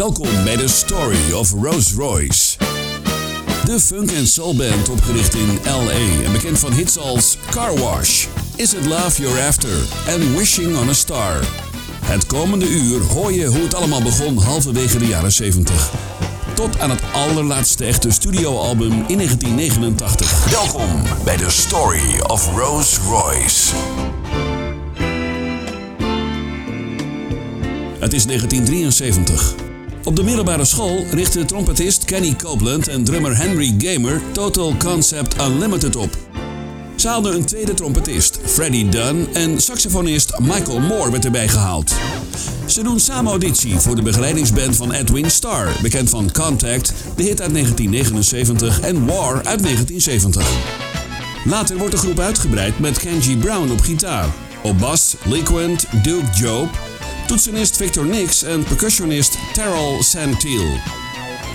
Welkom bij de Story of Rolls Royce. De funk en soul band opgericht in L.A. en bekend van hits als Car Wash, Is It Love You're After en Wishing on a Star. Het komende uur hoor je hoe het allemaal begon halverwege de jaren 70. Tot aan het allerlaatste echte studioalbum in 1989. Welkom bij de Story of Rolls Royce. Het is 1973. Op de middelbare school richten trompetist Kenny Copeland en drummer Henry Gamer Total Concept Unlimited op. Ze haalden een tweede trompetist, Freddie Dunn, en saxofonist Michael Moore werd erbij gehaald. Ze doen samen auditie voor de begeleidingsband van Edwin Starr, bekend van Contact, de hit uit 1979 en War uit 1970. Later wordt de groep uitgebreid met Kenji Brown op gitaar. Op bas Liquid, Duke Job, toetsenist Victor Nix en percussionist Terrell Santil.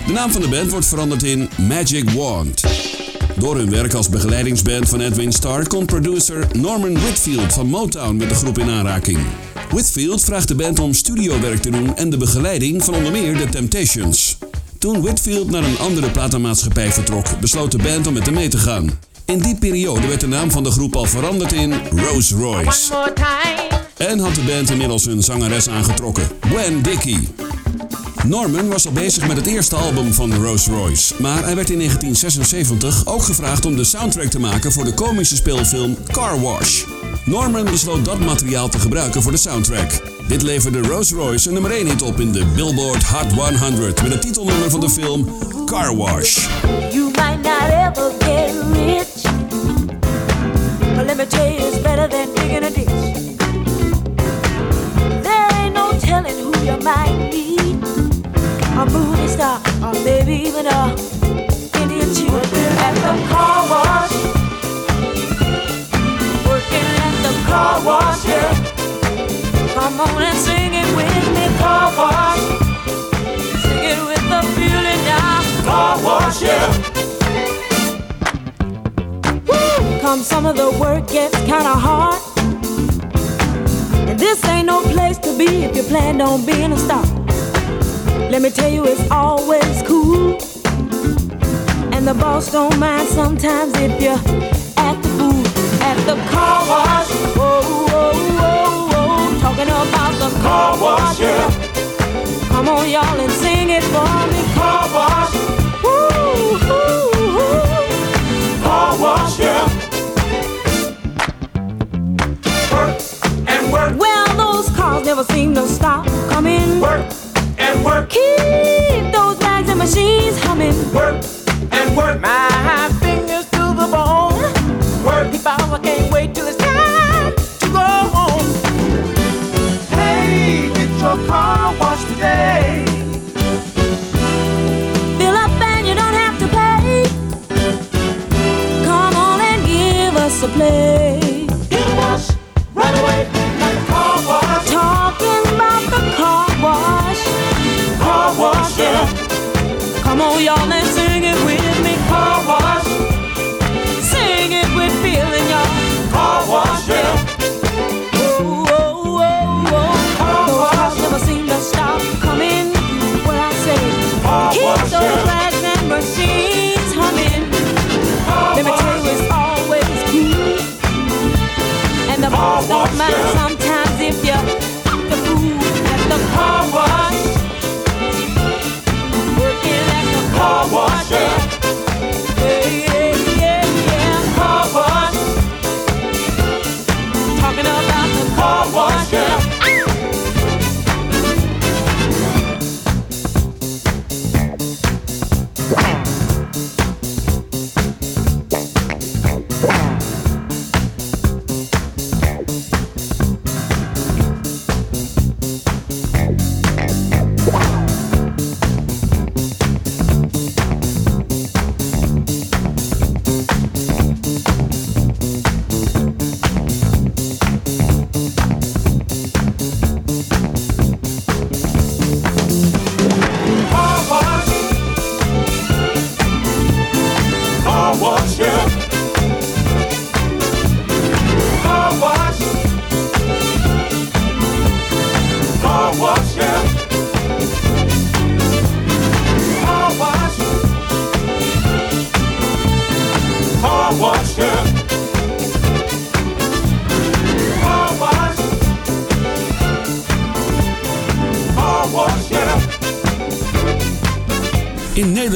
De naam van de band wordt veranderd in Magic Wand. Door hun werk als begeleidingsband van Edwin Starr komt producer Norman Whitfield van Motown met de groep in aanraking. Whitfield vraagt de band om studiowerk te doen en de begeleiding van onder meer The Temptations. Toen Whitfield naar een andere platenmaatschappij vertrok, besloot de band om met hem mee te gaan. In die periode werd de naam van de groep al veranderd in Rose Royce. En had de band inmiddels hun zangeres aangetrokken, Gwen Dickey. Norman was al bezig met het eerste album van Rose Royce, maar hij werd in 1976 ook gevraagd om de soundtrack te maken voor de komische speelfilm Car Wash. Norman besloot dat materiaal te gebruiken voor de soundtrack. Dit leverde Rose Royce een nummer 1 hit op in de Billboard Hot 100 met het titelnummer van de film Car Wash. Might meet, a movie star, or maybe even a Indian chief working at the car wash. Working at the car wash, yeah. Come on and sing it with me, car wash. Sing it with the feeling now, car wash, yeah. Woo! Come some of the work gets kinda hard. This ain't no place to be if you plan on being a star. Let me tell you, it's always cool. And the boss don't mind sometimes if you act the fool at the car wash. Whoa, whoa, whoa, whoa. Talking about the car wash, yeah. Come on, y'all, and sing it for me. Car wash. Never seem to stop coming. work and work, Keep those bags and machines humming. work and work, My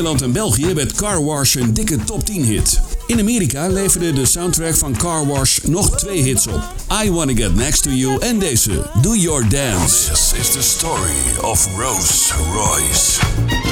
Nederland en België werd Car Wash een dikke top 10 hit. In Amerika leverde de soundtrack van Car Wash nog twee hits op. I Wanna Get Next to You en deze, Do Your Dance. This is the story of Rose Royce.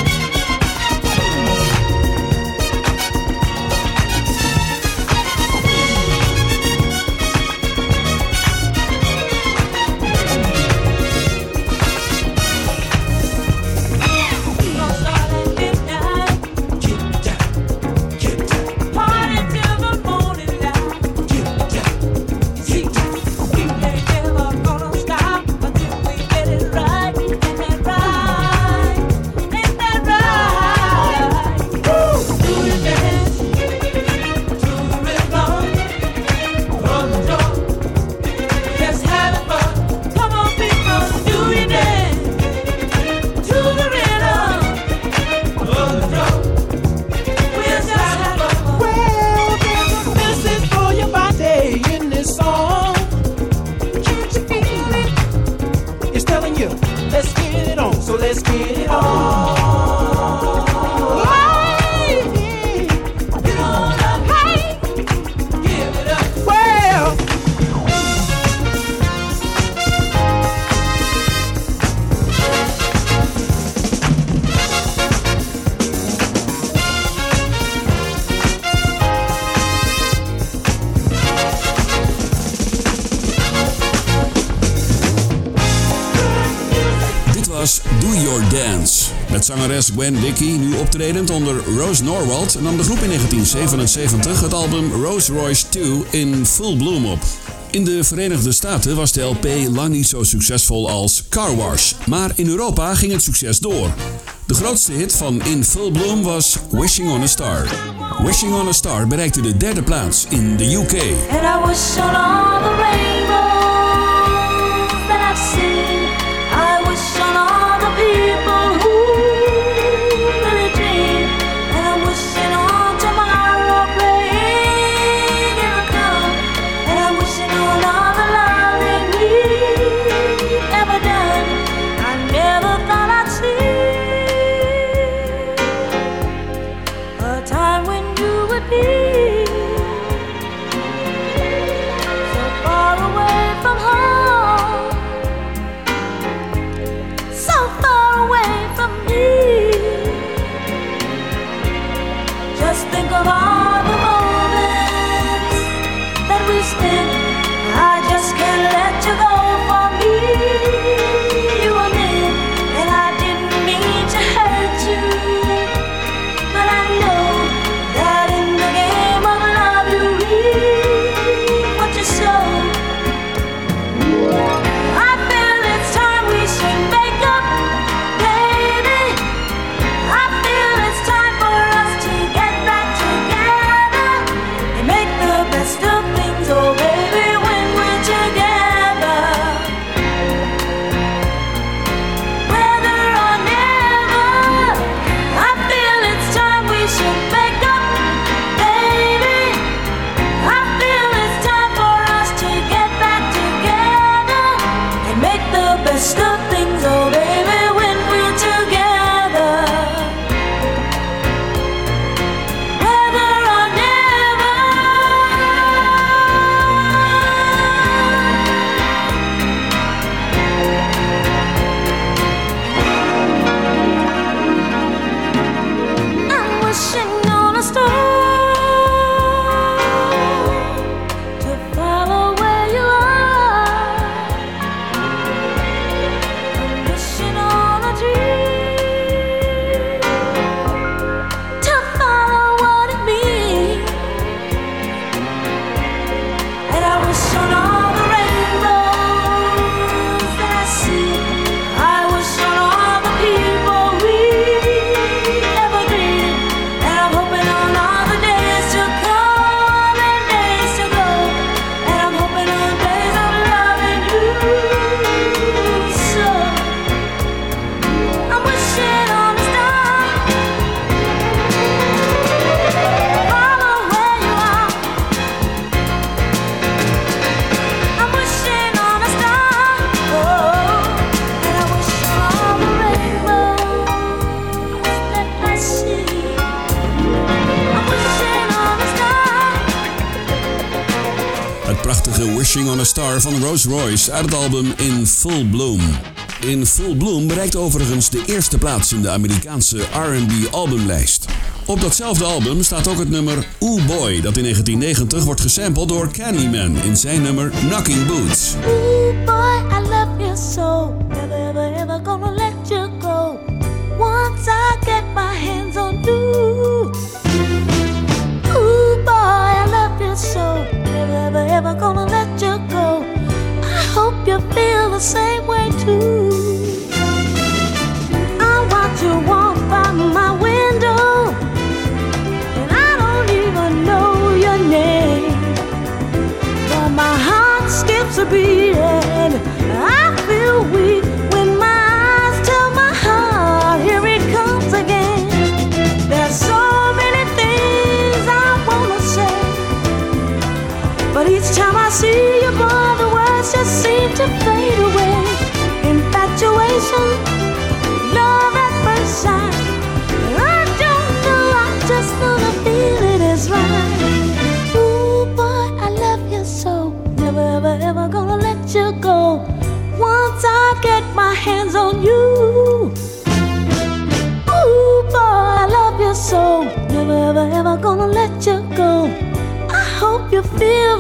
Zangeres Gwen Dickey, nu optredend onder Rose Norwald, nam de groep in 1977 het album Rose Royce 2 in full bloom op. In de Verenigde Staten was de LP lang niet zo succesvol als Car Wash, maar in Europa ging het succes door. De grootste hit van In Full Bloom was Wishing on a Star. Wishing on a Star bereikte de derde plaats in de UK. Van Rose Royce uit het album In Full Bloom. In Full Bloom bereikt overigens de eerste plaats in de Amerikaanse R&B albumlijst. Op datzelfde album staat ook het nummer Ooh Boy, dat in 1990 wordt gesampled door Candyman in zijn nummer Knocking Boots. Ooh boy, I love you so, never ever ever gonna let you go. Once I get my hands on you. Ooh boy, I love you so, never ever ever gonna let you. hope you feel the same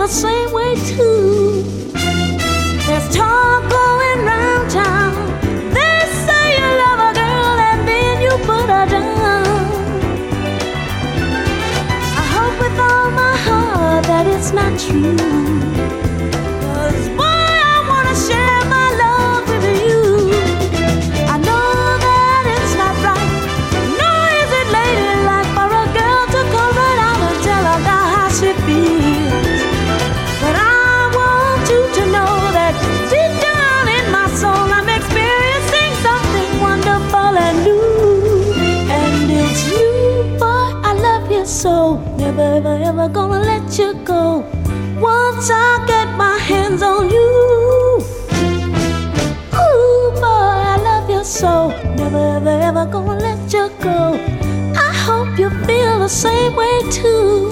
same way too. never gonna let you go. I hope you feel the same way too.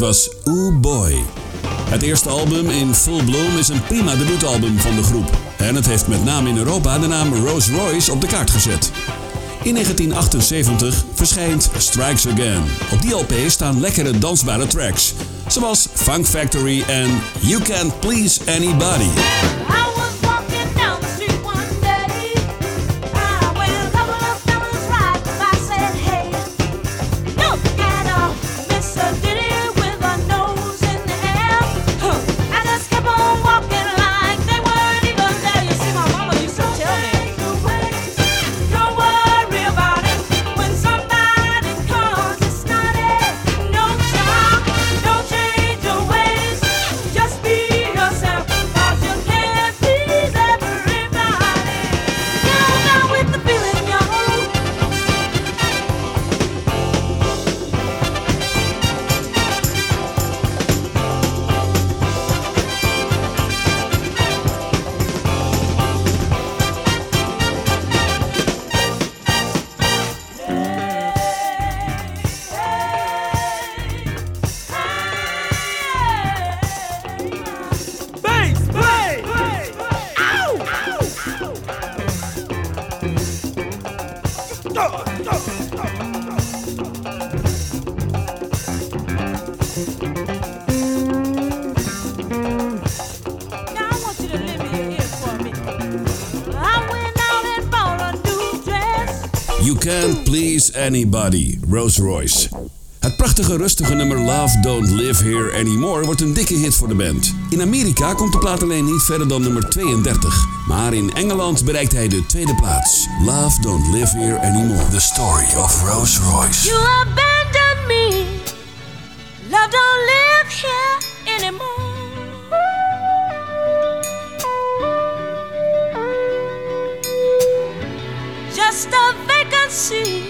was Ooh Boy. Het eerste album in Full Bloom is een prima debuutalbum van de groep. En het heeft met name in Europa de naam Rose Royce op de kaart gezet. In 1978 verschijnt Strikes Again. Op die LP staan lekkere dansbare tracks, zoals Funk Factory en You Can't Please Anybody. Ah, Anybody, Rose Royce. Het prachtige rustige nummer Love Don't Live Here Anymore wordt een dikke hit voor de band. In Amerika komt de plaat alleen niet verder dan nummer 32. Maar in Engeland bereikt hij de tweede plaats. Love Don't Live Here Anymore. The Story of Rose Royce. You abandoned me. Love don't live here anymore. Just a vacancy.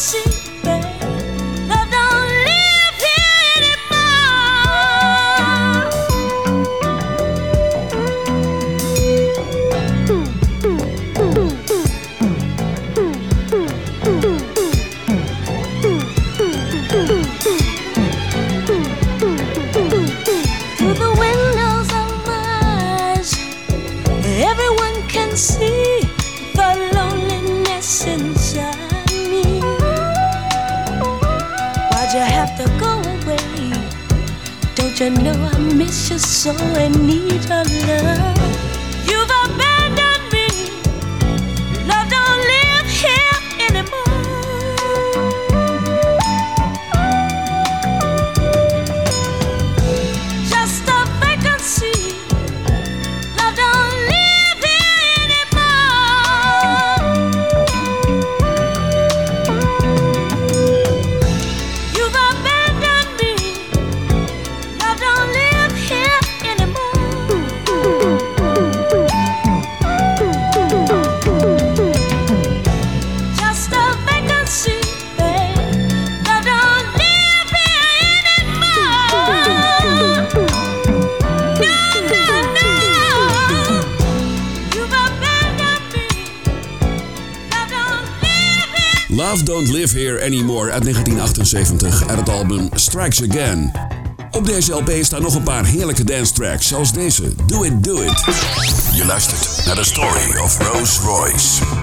she En het album Strikes Again. Op deze LP staan nog een paar heerlijke dance tracks, zoals deze Do It Do It. Je luistert naar de story of Rose Royce.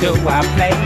to our place.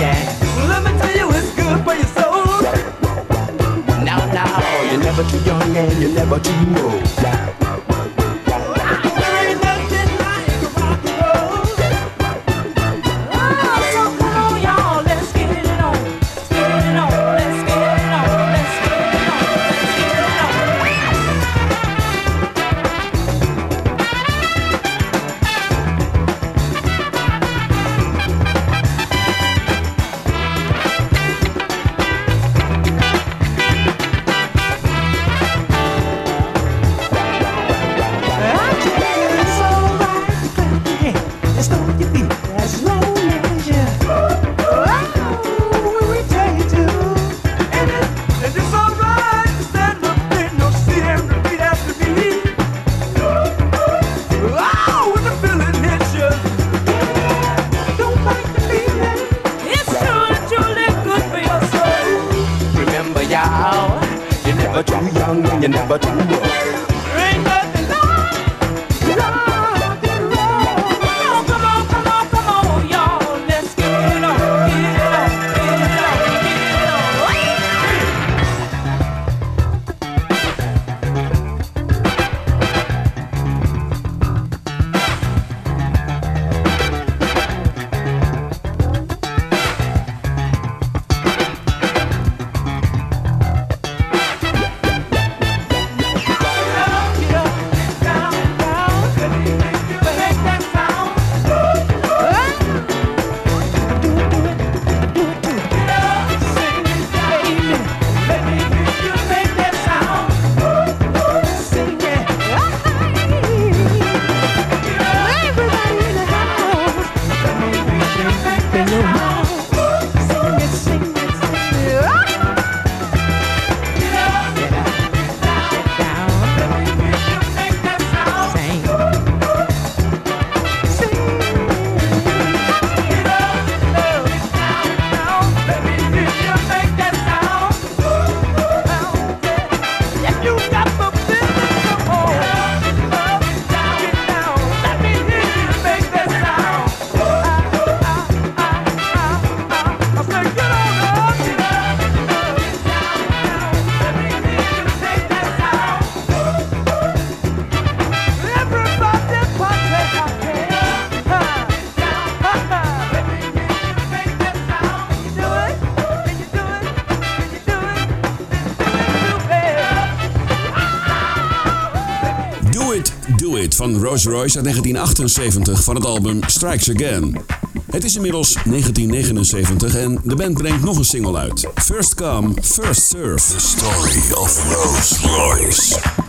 van Rolls Royce uit 1978 van het album Strikes Again. Het is inmiddels 1979 en de band brengt nog een single uit. First Come, First Serve. The Story of Rolls Royce.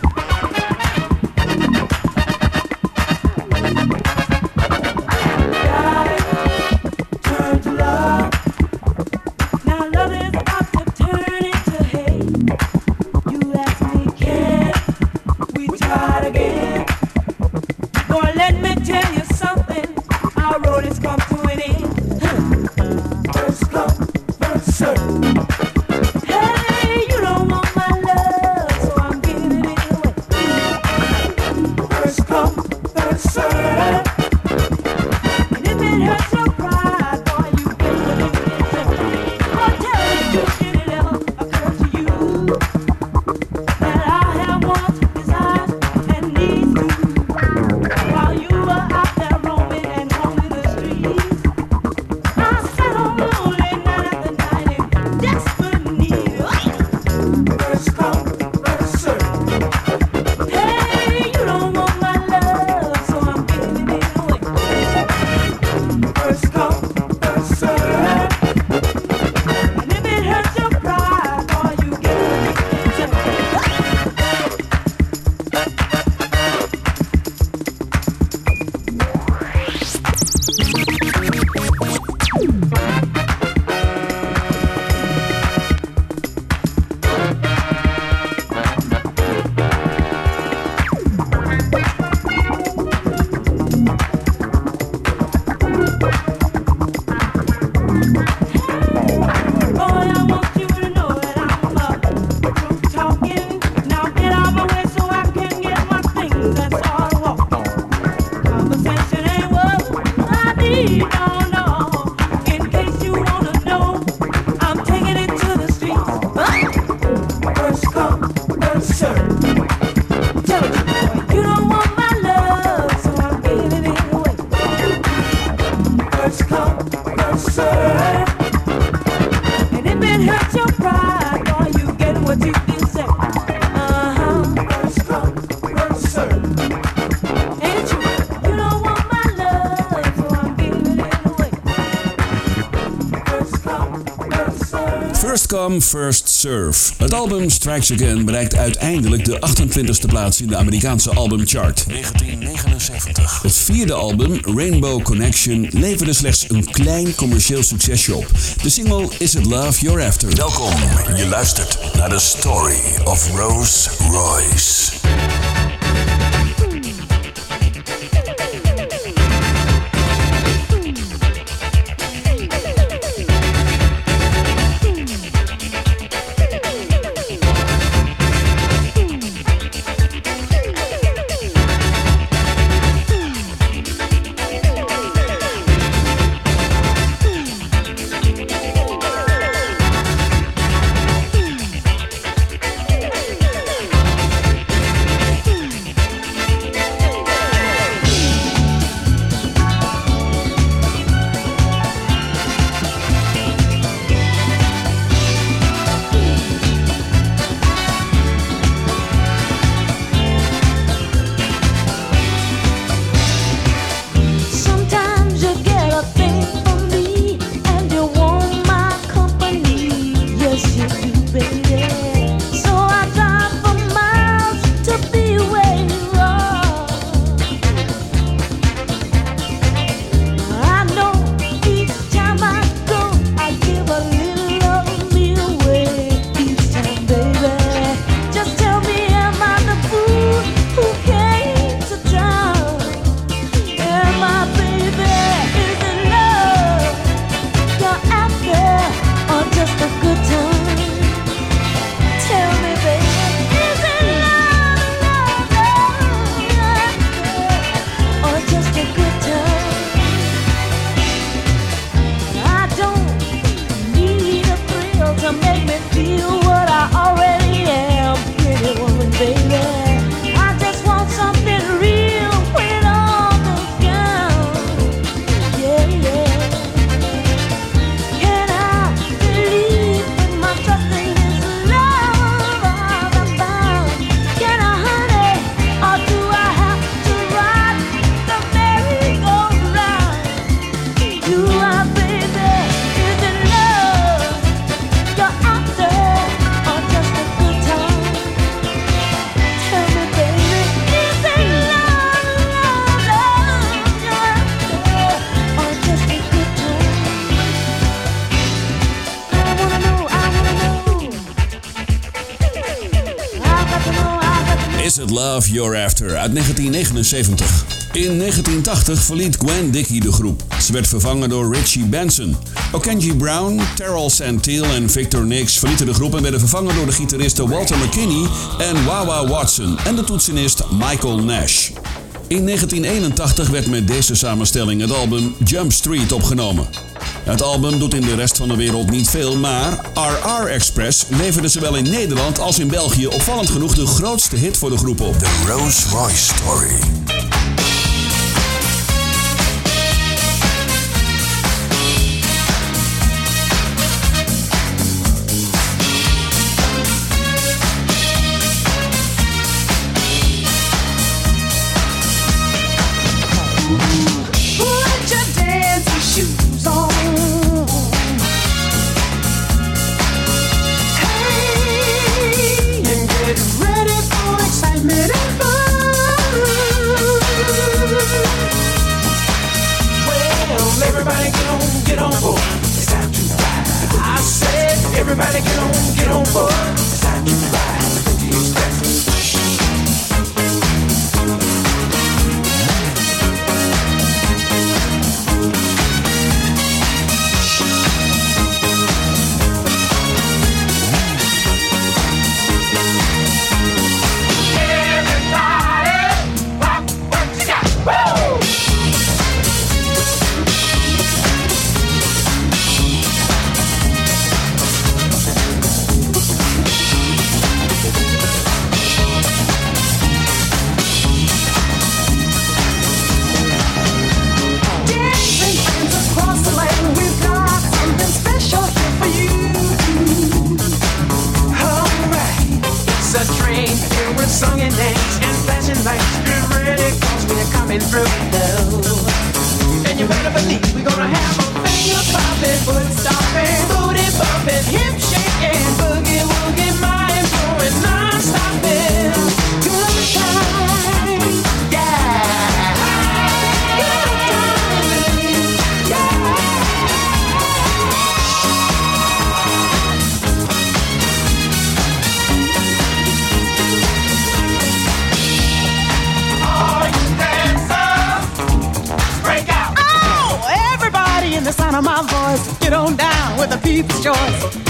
Come First Serve. Het album Strikes Again bereikt uiteindelijk de 28e plaats in de Amerikaanse albumchart. 1979. Het vierde album, Rainbow Connection, leverde slechts een klein commercieel succesje op. De single Is It Love You're After. Welkom, je luistert naar de story of Rose Royce. Uit 1979. In 1980 verliet Gwen Dickey de groep. Ze werd vervangen door Richie Benson. Okenji Brown, Terrell Santil en Victor Nix verlieten de groep en werden vervangen door de gitaristen Walter McKinney en Wawa Watson en de toetsenist Michael Nash. In 1981 werd met deze samenstelling het album Jump Street opgenomen. Het album doet in de rest van de wereld niet veel, maar RR Express leverde zowel in Nederland als in België opvallend genoeg de grootste hit voor de groep op. The Rose Royce Story. Said, everybody get on, happen. People's choice.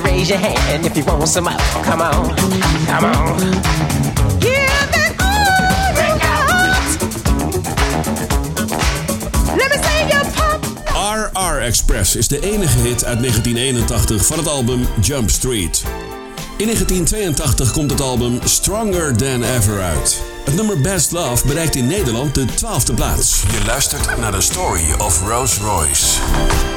Raise your hand if you want some more. Come on, come on. Hear that? Break Let me see your pop. RR Express is de enige hit uit 1981 van het album Jump Street. In 1982 komt het album Stronger Than Ever uit. Het nummer Best Love bereikt in Nederland de 12e plaats. Je luistert naar de Story of Rose Royce.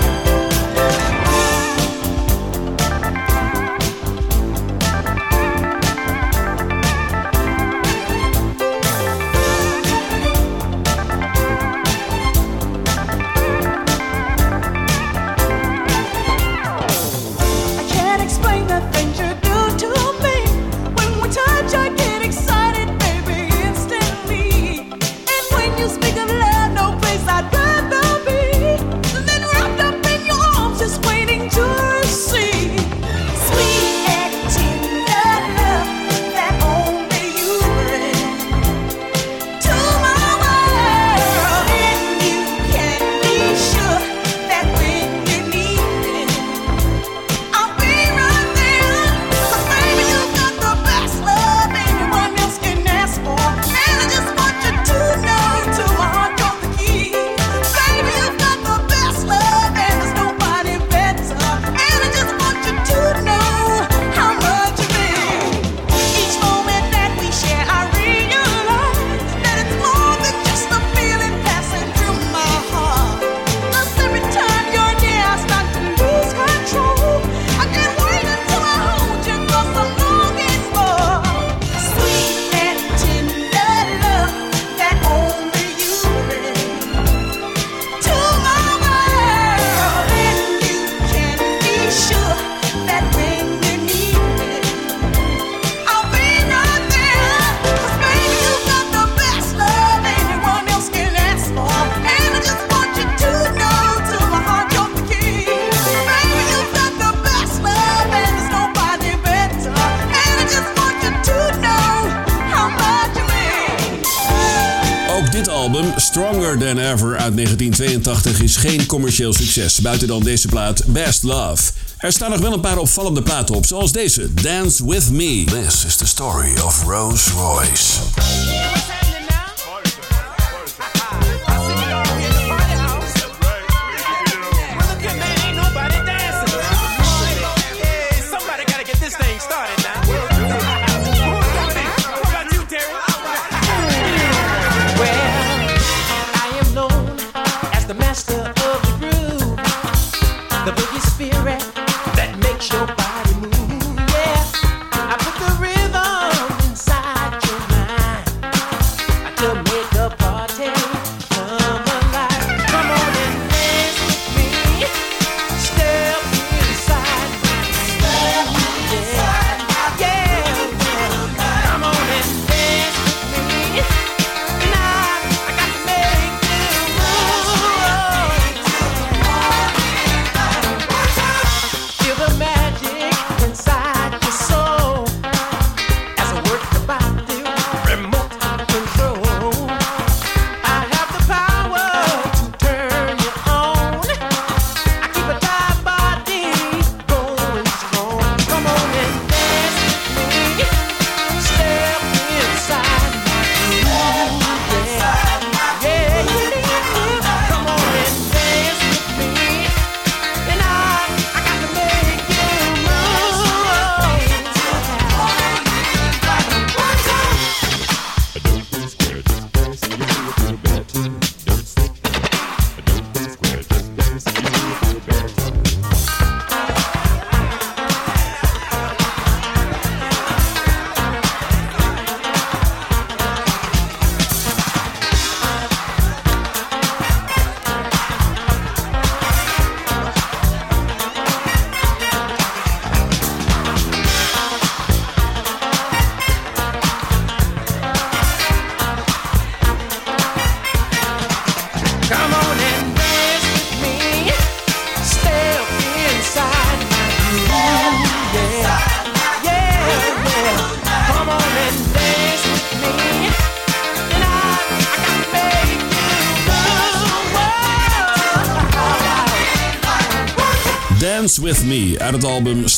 Commercieel succes, buiten dan deze plaat Best Love. Er staan nog wel een paar opvallende platen op, zoals deze, Dance With Me. This is the story of Rose Royce.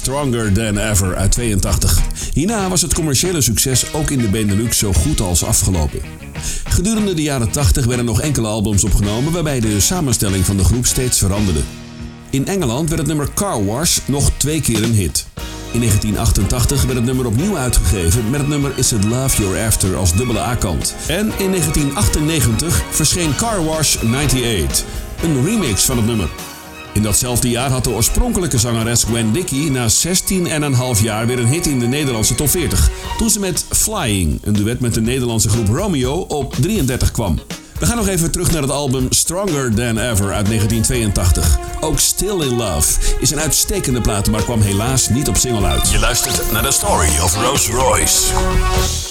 Stronger Than Ever uit 82. Hierna was het commerciële succes ook in de Benelux zo goed als afgelopen. Gedurende de jaren 80 werden nog enkele albums opgenomen waarbij de samenstelling van de groep steeds veranderde. In Engeland werd het nummer Car Wash nog twee keer een hit. In 1988 werd het nummer opnieuw uitgegeven met het nummer Is It Love You're After als dubbele A-kant. En in 1998 verscheen Car Wash 98, een remix van het nummer. In datzelfde jaar had de oorspronkelijke zangeres Gwen Dickey na 16,5 jaar weer een hit in de Nederlandse top 40. Toen ze met Flying, een duet met de Nederlandse groep Romeo, op 33 kwam. We gaan nog even terug naar het album Stronger Than Ever uit 1982. Ook Still in Love is een uitstekende plaat, maar kwam helaas niet op single uit. Je luistert naar de story of Rose Royce.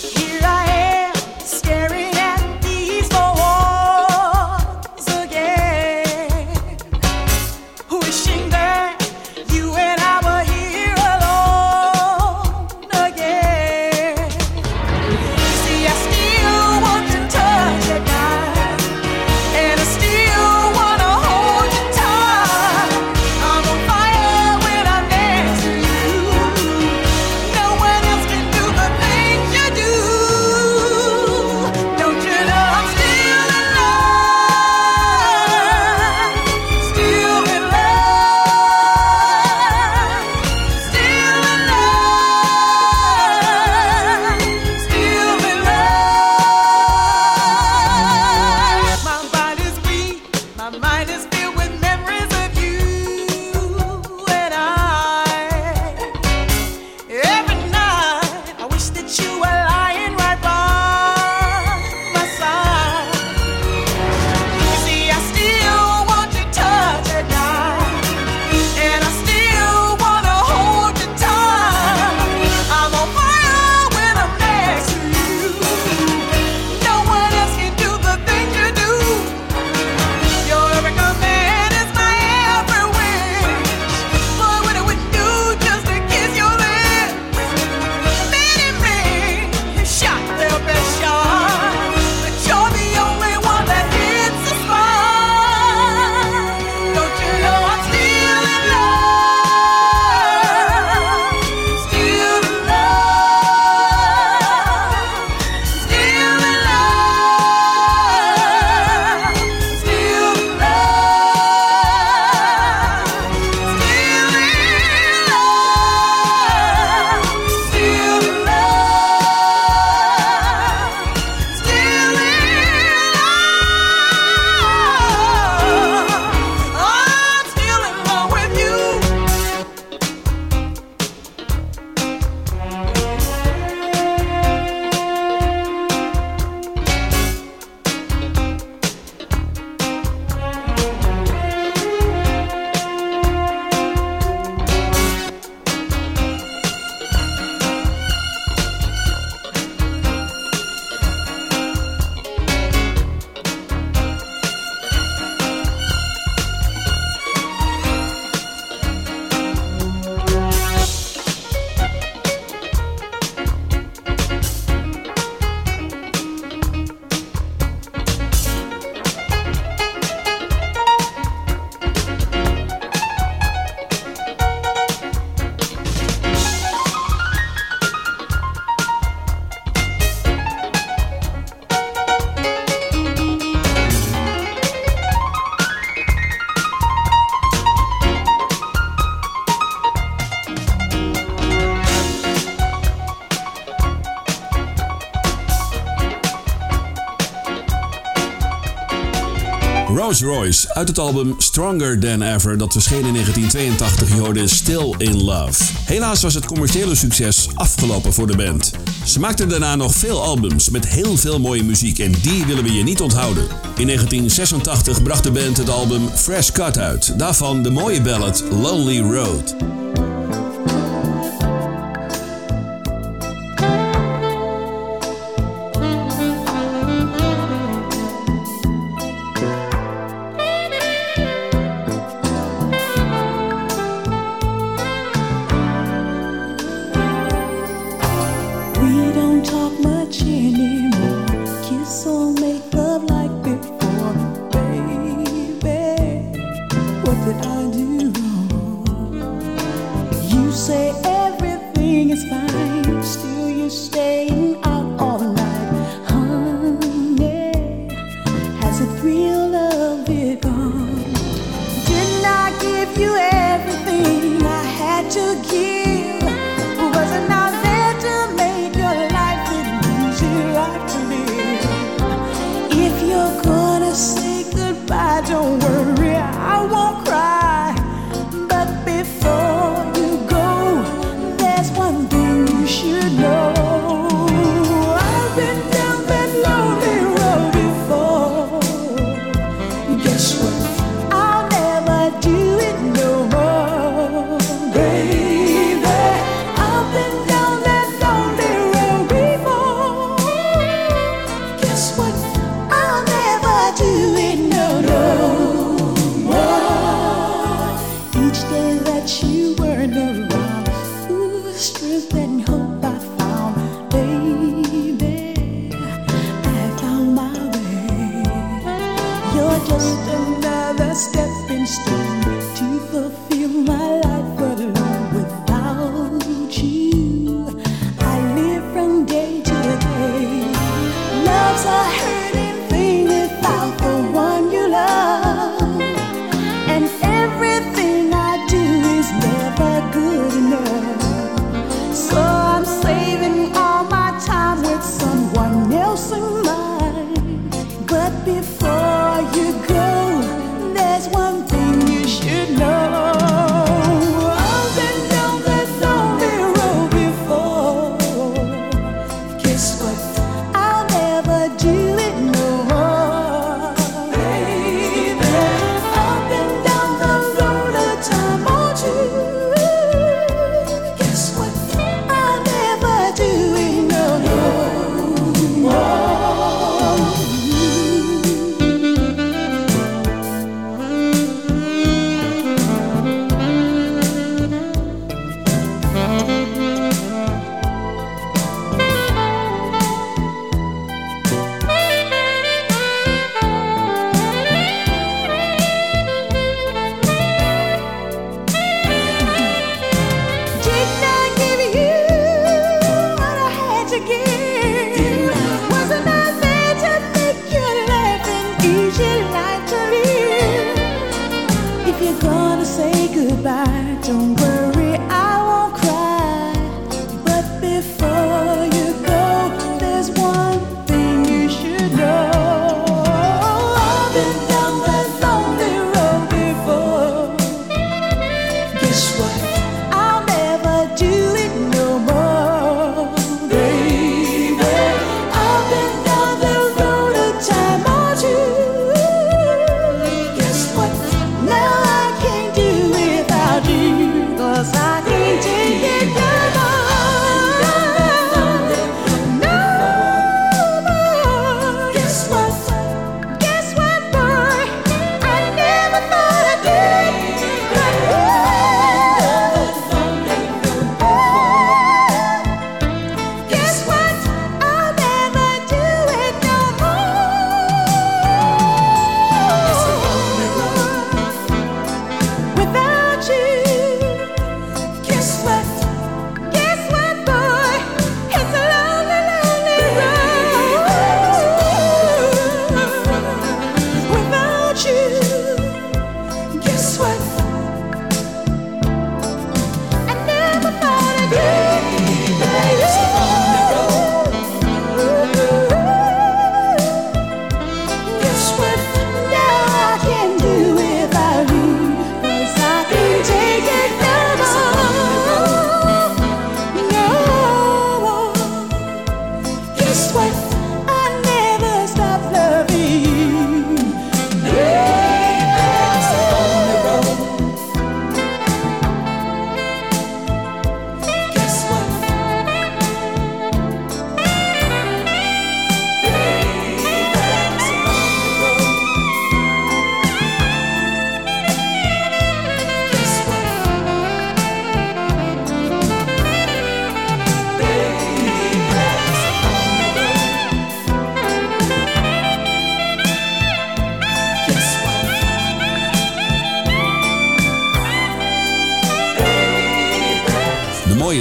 Rose Royce uit het album Stronger Than Ever dat verscheen in 1982 je hoorde Still in Love. Helaas was het commerciële succes afgelopen voor de band. Ze maakten daarna nog veel albums met heel veel mooie muziek en die willen we je niet onthouden. In 1986 bracht de band het album Fresh Cut uit, daarvan de mooie ballad Lonely Road.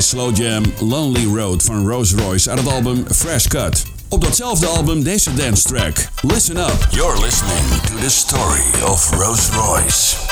slow jam Lonely Road van Rose Royce uit het album Fresh Cut. Op datzelfde album deze dance track. Listen up. You're listening to the story of Rose Royce.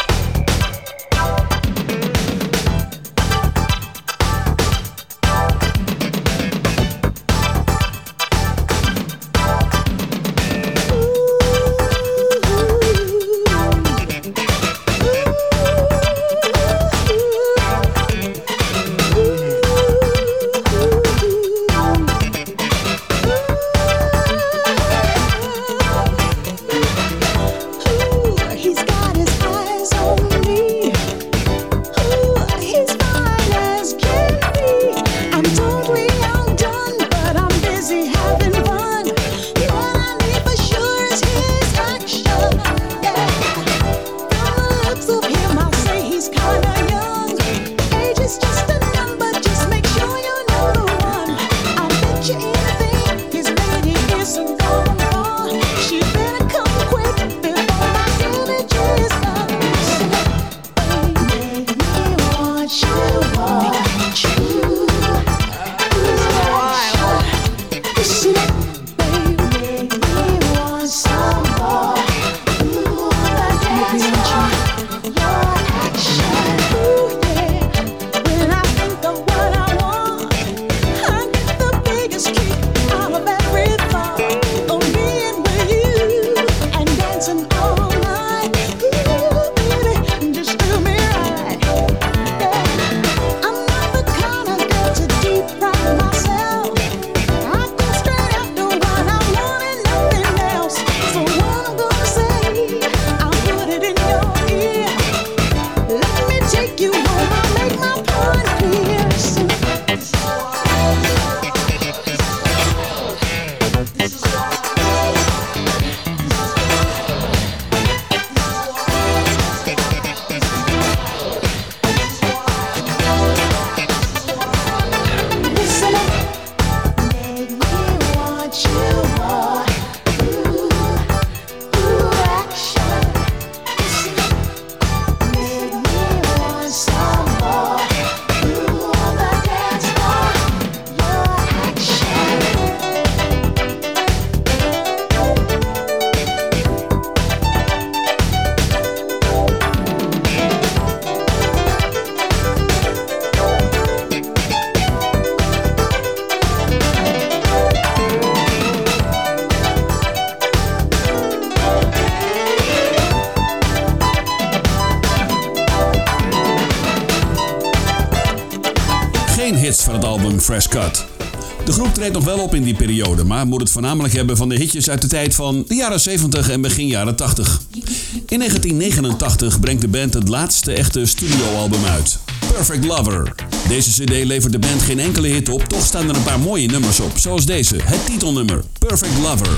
treedt nog wel op in die periode, maar moet het voornamelijk hebben van de hitjes uit de tijd van de jaren 70 en begin jaren 80. In 1989 brengt de band het laatste echte studioalbum uit, Perfect Lover. Deze CD levert de band geen enkele hit op, toch staan er een paar mooie nummers op, zoals deze, het titelnummer, perfect lover.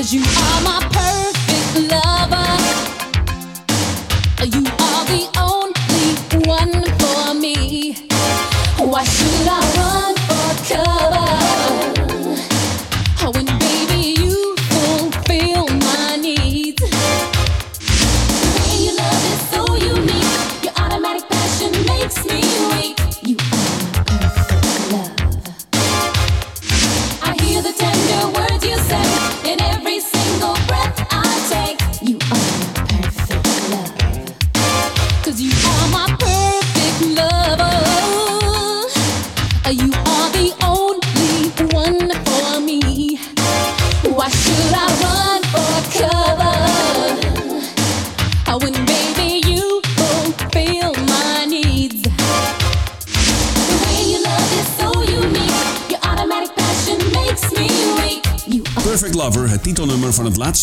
Cause you are my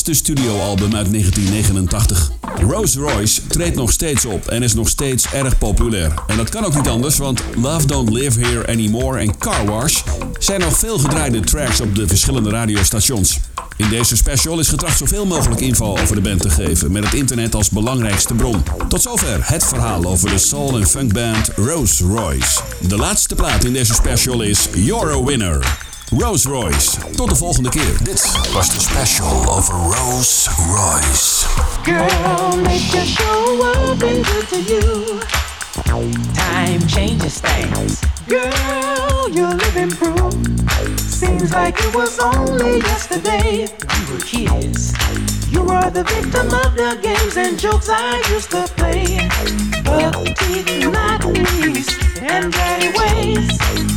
laatste studioalbum uit 1989. Rose Royce treedt nog steeds op en is nog steeds erg populair. En dat kan ook niet anders, want Love Don't Live Here Anymore en Car Wash zijn nog veel gedraaide tracks op de verschillende radiostations. In deze special is getracht zoveel mogelijk info over de band te geven, met het internet als belangrijkste bron. Tot zover het verhaal over de soul- en funkband Rose Royce. De laatste plaat in deze special is You're a Winner. Rose Royce. Tot de volgende keer. Dit was de special over Rose Royce. Girl, make your show up and good to you. Time changes things. Girl, you're living proof. Seems like it was only yesterday we were kids. You were the victim of the games and jokes I used to play. But teeth, not least, and daddy ways.